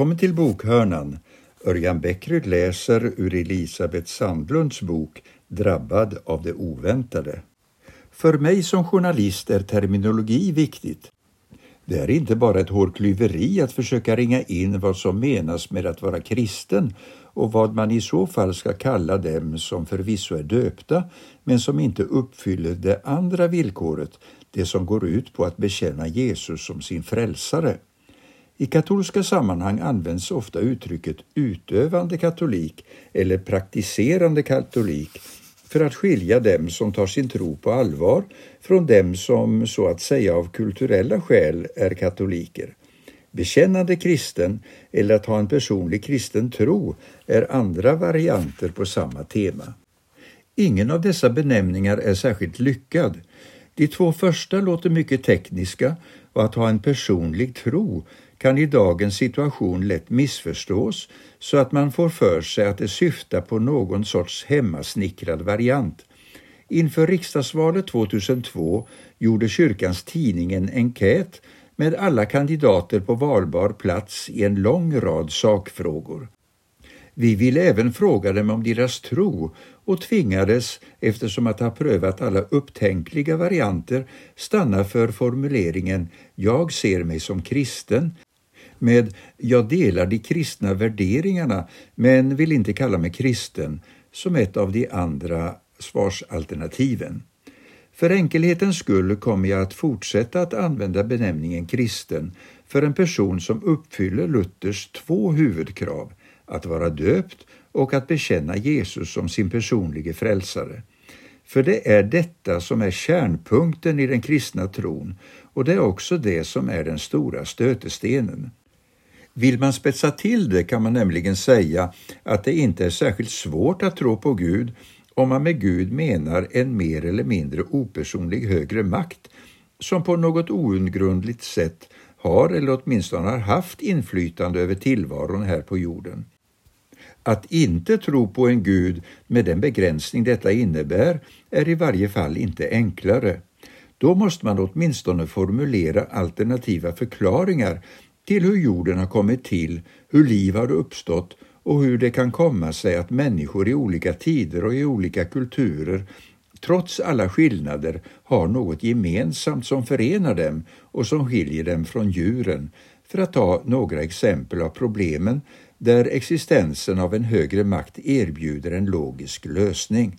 Välkommen till bokhörnan. Örjan Bäckryd läser ur Elisabeth Sandlunds bok Drabbad av det oväntade. För mig som journalist är terminologi viktigt. Det är inte bara ett hårklyveri att försöka ringa in vad som menas med att vara kristen och vad man i så fall ska kalla dem som förvisso är döpta men som inte uppfyller det andra villkoret, det som går ut på att bekänna Jesus som sin frälsare. I katolska sammanhang används ofta uttrycket utövande katolik eller praktiserande katolik för att skilja dem som tar sin tro på allvar från dem som så att säga av kulturella skäl är katoliker. Bekännande kristen eller att ha en personlig kristen tro är andra varianter på samma tema. Ingen av dessa benämningar är särskilt lyckad. De två första låter mycket tekniska och att ha en personlig tro kan i dagens situation lätt missförstås så att man får för sig att det syftar på någon sorts hemmasnickrad variant. Inför riksdagsvalet 2002 gjorde kyrkans tidning en enkät med alla kandidater på valbar plats i en lång rad sakfrågor. Vi ville även fråga dem om deras tro och tvingades, eftersom att ha prövat alla upptänkliga varianter, stanna för formuleringen ”Jag ser mig som kristen” med ”Jag delar de kristna värderingarna men vill inte kalla mig kristen” som ett av de andra svarsalternativen. För enkelhetens skull kommer jag att fortsätta att använda benämningen kristen för en person som uppfyller Luthers två huvudkrav, att vara döpt och att bekänna Jesus som sin personlige frälsare. För det är detta som är kärnpunkten i den kristna tron och det är också det som är den stora stötestenen. Vill man spetsa till det kan man nämligen säga att det inte är särskilt svårt att tro på Gud om man med Gud menar en mer eller mindre opersonlig högre makt som på något oundgrundligt sätt har eller åtminstone har haft inflytande över tillvaron här på jorden. Att inte tro på en Gud med den begränsning detta innebär är i varje fall inte enklare. Då måste man åtminstone formulera alternativa förklaringar till hur jorden har kommit till, hur liv har uppstått och hur det kan komma sig att människor i olika tider och i olika kulturer trots alla skillnader har något gemensamt som förenar dem och som skiljer dem från djuren, för att ta några exempel av problemen där existensen av en högre makt erbjuder en logisk lösning.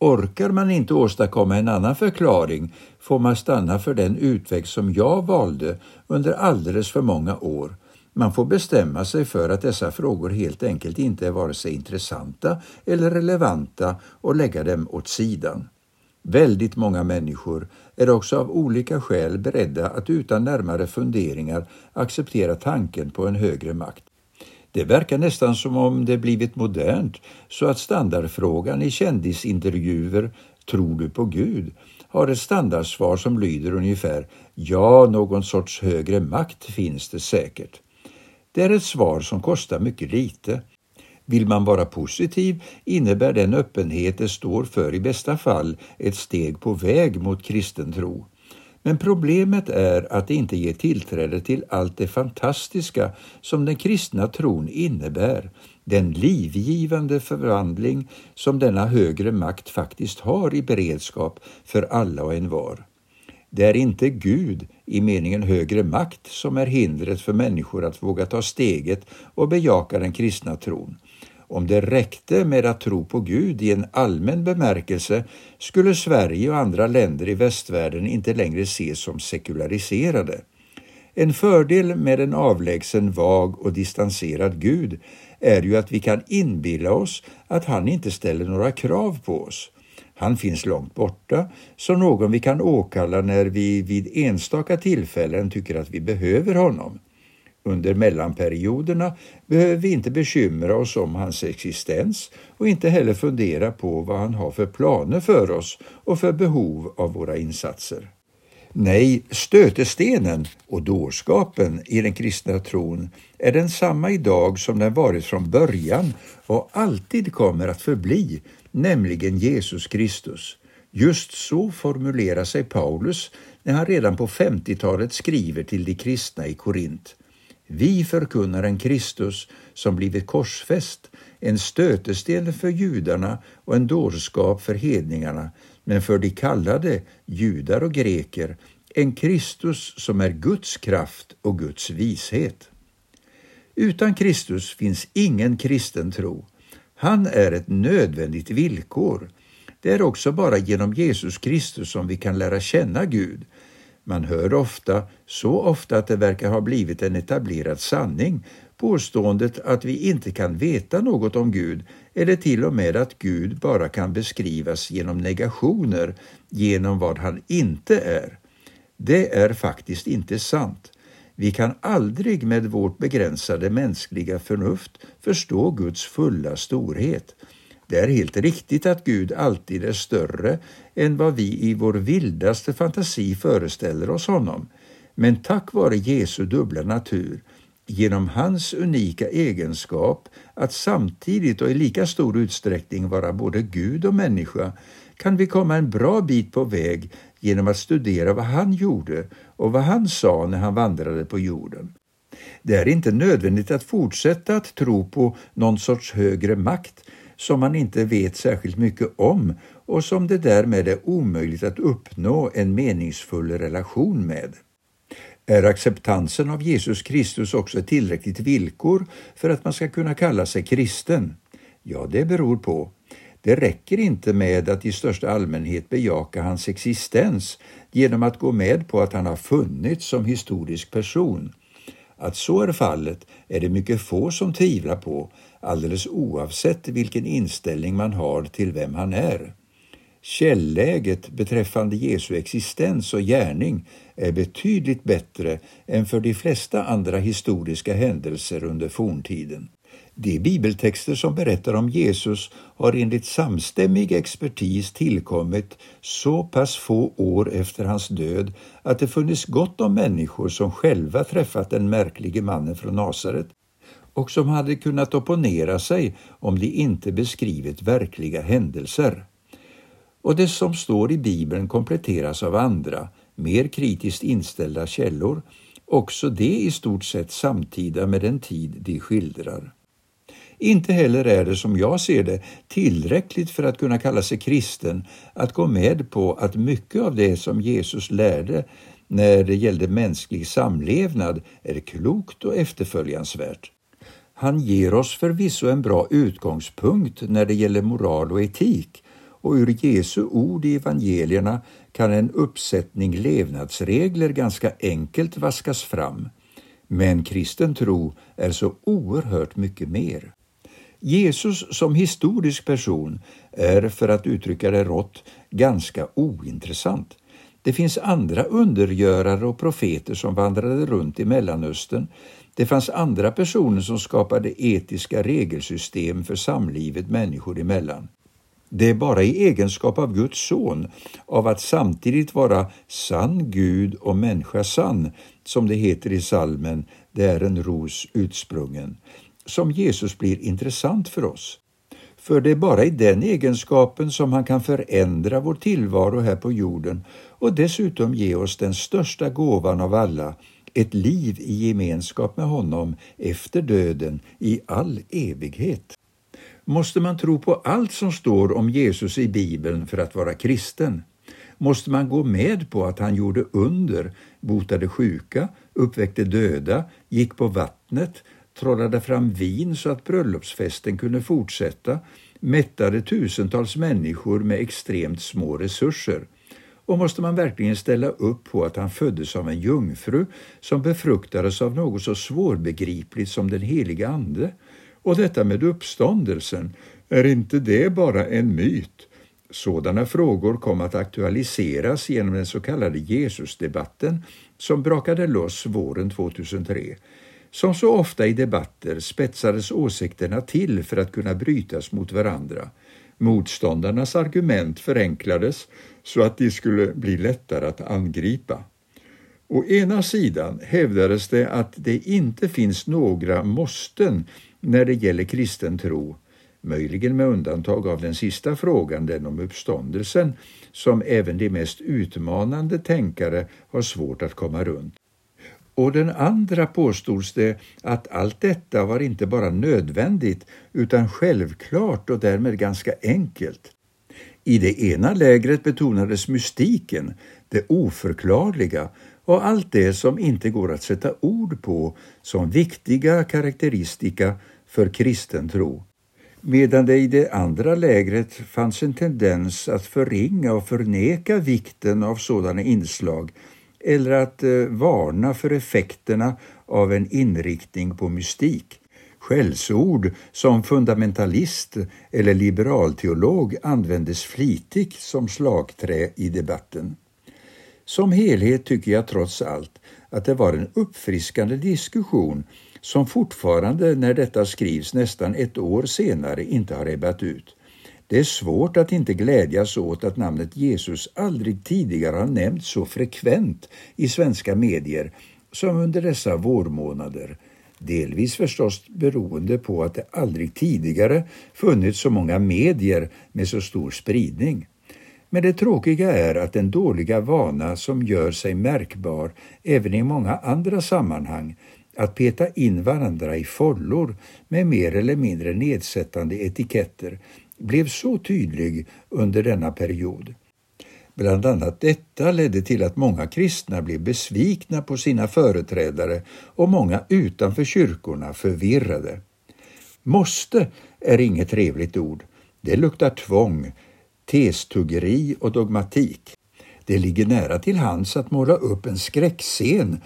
Orkar man inte åstadkomma en annan förklaring får man stanna för den utväg som jag valde under alldeles för många år. Man får bestämma sig för att dessa frågor helt enkelt inte är vare sig intressanta eller relevanta och lägga dem åt sidan. Väldigt många människor är också av olika skäl beredda att utan närmare funderingar acceptera tanken på en högre makt. Det verkar nästan som om det blivit modernt så att standardfrågan i kändisintervjuer ”Tror du på Gud?” har ett standardsvar som lyder ungefär ”Ja, någon sorts högre makt finns det säkert”. Det är ett svar som kostar mycket lite. Vill man vara positiv innebär den öppenhet det står för i bästa fall ett steg på väg mot kristen tro. Men problemet är att det inte ger tillträde till allt det fantastiska som den kristna tron innebär, den livgivande förvandling som denna högre makt faktiskt har i beredskap för alla och envar. Det är inte Gud i meningen högre makt som är hindret för människor att våga ta steget och bejaka den kristna tron. Om det räckte med att tro på Gud i en allmän bemärkelse skulle Sverige och andra länder i västvärlden inte längre ses som sekulariserade. En fördel med en avlägsen, vag och distanserad Gud är ju att vi kan inbilla oss att han inte ställer några krav på oss. Han finns långt borta, som någon vi kan åkalla när vi vid enstaka tillfällen tycker att vi behöver honom. Under mellanperioderna behöver vi inte bekymra oss om hans existens och inte heller fundera på vad han har för planer för oss och för behov av våra insatser. Nej, stötestenen och dårskapen i den kristna tron är densamma idag som den varit från början och alltid kommer att förbli, nämligen Jesus Kristus. Just så formulerar sig Paulus när han redan på 50-talet skriver till de kristna i Korint. Vi förkunnar en Kristus som blivit korsfäst, en stötesten för judarna och en dårskap för hedningarna, men för de kallade, judar och greker, en Kristus som är Guds kraft och Guds vishet. Utan Kristus finns ingen kristen tro. Han är ett nödvändigt villkor. Det är också bara genom Jesus Kristus som vi kan lära känna Gud. Man hör ofta, så ofta att det verkar ha blivit en etablerad sanning, påståendet att vi inte kan veta något om Gud eller till och med att Gud bara kan beskrivas genom negationer, genom vad han inte är. Det är faktiskt inte sant. Vi kan aldrig med vårt begränsade mänskliga förnuft förstå Guds fulla storhet. Det är helt riktigt att Gud alltid är större än vad vi i vår vildaste fantasi föreställer oss honom. Men tack vare Jesu dubbla natur, genom hans unika egenskap att samtidigt och i lika stor utsträckning vara både Gud och människa, kan vi komma en bra bit på väg genom att studera vad han gjorde och vad han sa när han vandrade på jorden. Det är inte nödvändigt att fortsätta att tro på någon sorts högre makt som man inte vet särskilt mycket om och som det därmed är omöjligt att uppnå en meningsfull relation med. Är acceptansen av Jesus Kristus också ett tillräckligt villkor för att man ska kunna kalla sig kristen? Ja, det beror på. Det räcker inte med att i största allmänhet bejaka hans existens genom att gå med på att han har funnits som historisk person. Att så är fallet är det mycket få som tvivlar på, alldeles oavsett vilken inställning man har till vem han är. Källäget beträffande Jesu existens och gärning är betydligt bättre än för de flesta andra historiska händelser under forntiden. De bibeltexter som berättar om Jesus har enligt samstämmig expertis tillkommit så pass få år efter hans död att det funnits gott om människor som själva träffat den märklige mannen från Nasaret och som hade kunnat opponera sig om de inte beskrivit verkliga händelser. Och det som står i Bibeln kompletteras av andra, mer kritiskt inställda källor, också det i stort sett samtida med den tid de skildrar. Inte heller är det, som jag ser det, tillräckligt för att kunna kalla sig kristen att gå med på att mycket av det som Jesus lärde när det gällde mänsklig samlevnad är klokt och efterföljansvärt. Han ger oss förvisso en bra utgångspunkt när det gäller moral och etik och ur Jesu ord i evangelierna kan en uppsättning levnadsregler ganska enkelt vaskas fram. Men kristen tro är så oerhört mycket mer. Jesus som historisk person är, för att uttrycka det rått, ganska ointressant. Det finns andra undergörare och profeter som vandrade runt i Mellanöstern. Det fanns andra personer som skapade etiska regelsystem för samlivet människor emellan. Det är bara i egenskap av Guds son, av att samtidigt vara sann Gud och människa sann, som det heter i salmen, det är en ros utsprungen, som Jesus blir intressant för oss. För det är bara i den egenskapen som han kan förändra vår tillvaro här på jorden och dessutom ge oss den största gåvan av alla, ett liv i gemenskap med honom efter döden i all evighet. Måste man tro på allt som står om Jesus i Bibeln för att vara kristen? Måste man gå med på att han gjorde under, botade sjuka, uppväckte döda, gick på vattnet, trollade fram vin så att bröllopsfesten kunde fortsätta, mättade tusentals människor med extremt små resurser. Och måste man verkligen ställa upp på att han föddes av en jungfru som befruktades av något så svårbegripligt som den heliga Ande? Och detta med uppståndelsen, är inte det bara en myt? Sådana frågor kom att aktualiseras genom den så kallade Jesusdebatten som brakade loss våren 2003. Som så ofta i debatter spetsades åsikterna till för att kunna brytas mot varandra. Motståndarnas argument förenklades så att de skulle bli lättare att angripa. Å ena sidan hävdades det att det inte finns några måsten när det gäller kristen tro, möjligen med undantag av den sista frågan, den om uppståndelsen, som även de mest utmanande tänkare har svårt att komma runt och den andra påstods det att allt detta var inte bara nödvändigt utan självklart och därmed ganska enkelt. I det ena lägret betonades mystiken, det oförklarliga och allt det som inte går att sätta ord på som viktiga karaktäristika för kristen tro. Medan det i det andra lägret fanns en tendens att förringa och förneka vikten av sådana inslag eller att eh, varna för effekterna av en inriktning på mystik. Skällsord som fundamentalist eller liberalteolog användes flitigt som slagträ i debatten. Som helhet tycker jag trots allt att det var en uppfriskande diskussion som fortfarande när detta skrivs nästan ett år senare inte har ebbat ut. Det är svårt att inte glädjas åt att namnet Jesus aldrig tidigare har nämnts så frekvent i svenska medier som under dessa vårmånader. Delvis förstås beroende på att det aldrig tidigare funnits så många medier med så stor spridning. Men det tråkiga är att den dåliga vana som gör sig märkbar även i många andra sammanhang, att peta in varandra i follor med mer eller mindre nedsättande etiketter, blev så tydlig under denna period. Bland annat detta ledde till att många kristna blev besvikna på sina företrädare och många utanför kyrkorna förvirrade. Måste är inget trevligt ord. Det luktar tvång, testuggeri och dogmatik. Det ligger nära till hands att måla upp en skräckscen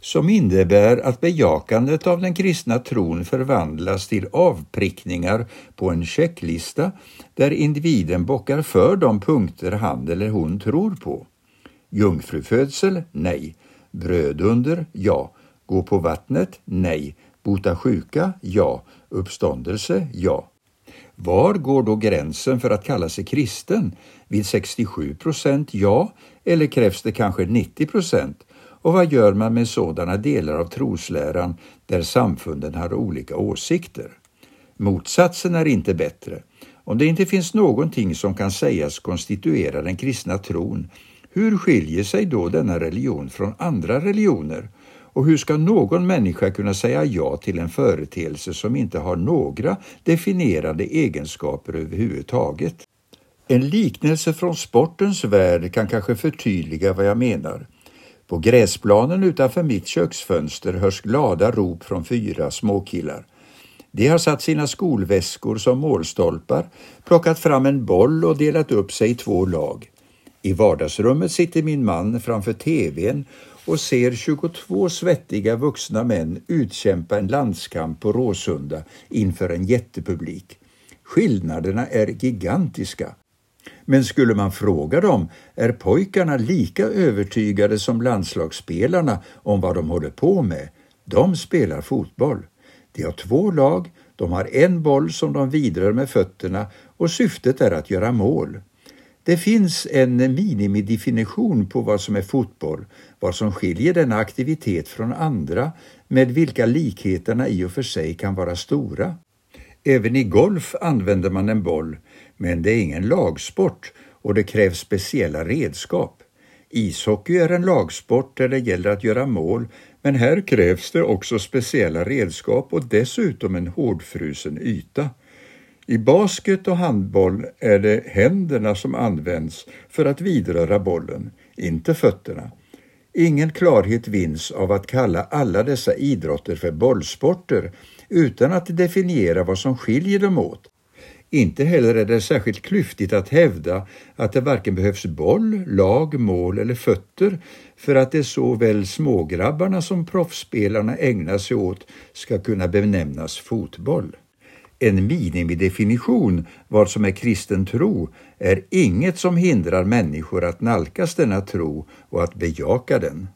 som innebär att bejakandet av den kristna tron förvandlas till avprickningar på en checklista där individen bockar för de punkter han eller hon tror på. Jungfrufödsel? Nej. Brödunder? Ja. Gå på vattnet? Nej. Bota sjuka? Ja. Uppståndelse? Ja. Var går då gränsen för att kalla sig kristen? Vid 67 procent ja, eller krävs det kanske 90 procent? Och vad gör man med sådana delar av trosläran där samfunden har olika åsikter? Motsatsen är inte bättre. Om det inte finns någonting som kan sägas konstituera den kristna tron, hur skiljer sig då denna religion från andra religioner? Och hur ska någon människa kunna säga ja till en företeelse som inte har några definierade egenskaper överhuvudtaget? En liknelse från sportens värld kan kanske förtydliga vad jag menar. På gräsplanen utanför mitt köksfönster hörs glada rop från fyra småkillar. De har satt sina skolväskor som målstolpar, plockat fram en boll och delat upp sig i två lag. I vardagsrummet sitter min man framför tvn och ser 22 svettiga vuxna män utkämpa en landskamp på Råsunda inför en jättepublik. Skillnaderna är gigantiska. Men skulle man fråga dem är pojkarna lika övertygade som landslagsspelarna om vad de håller på med. De spelar fotboll. De har två lag, de har en boll som de vidrör med fötterna och syftet är att göra mål. Det finns en minimidefinition på vad som är fotboll, vad som skiljer denna aktivitet från andra, med vilka likheterna i och för sig kan vara stora. Även i golf använder man en boll, men det är ingen lagsport och det krävs speciella redskap. Ishockey är en lagsport där det gäller att göra mål, men här krävs det också speciella redskap och dessutom en hårdfrusen yta. I basket och handboll är det händerna som används för att vidröra bollen, inte fötterna. Ingen klarhet vinns av att kalla alla dessa idrotter för bollsporter utan att definiera vad som skiljer dem åt. Inte heller är det särskilt klyftigt att hävda att det varken behövs boll, lag, mål eller fötter för att det såväl smågrabbarna som proffsspelarna ägnar sig åt ska kunna benämnas fotboll. En minimidefinition vad som är kristen tro är inget som hindrar människor att nalkas denna tro och att bejaka den.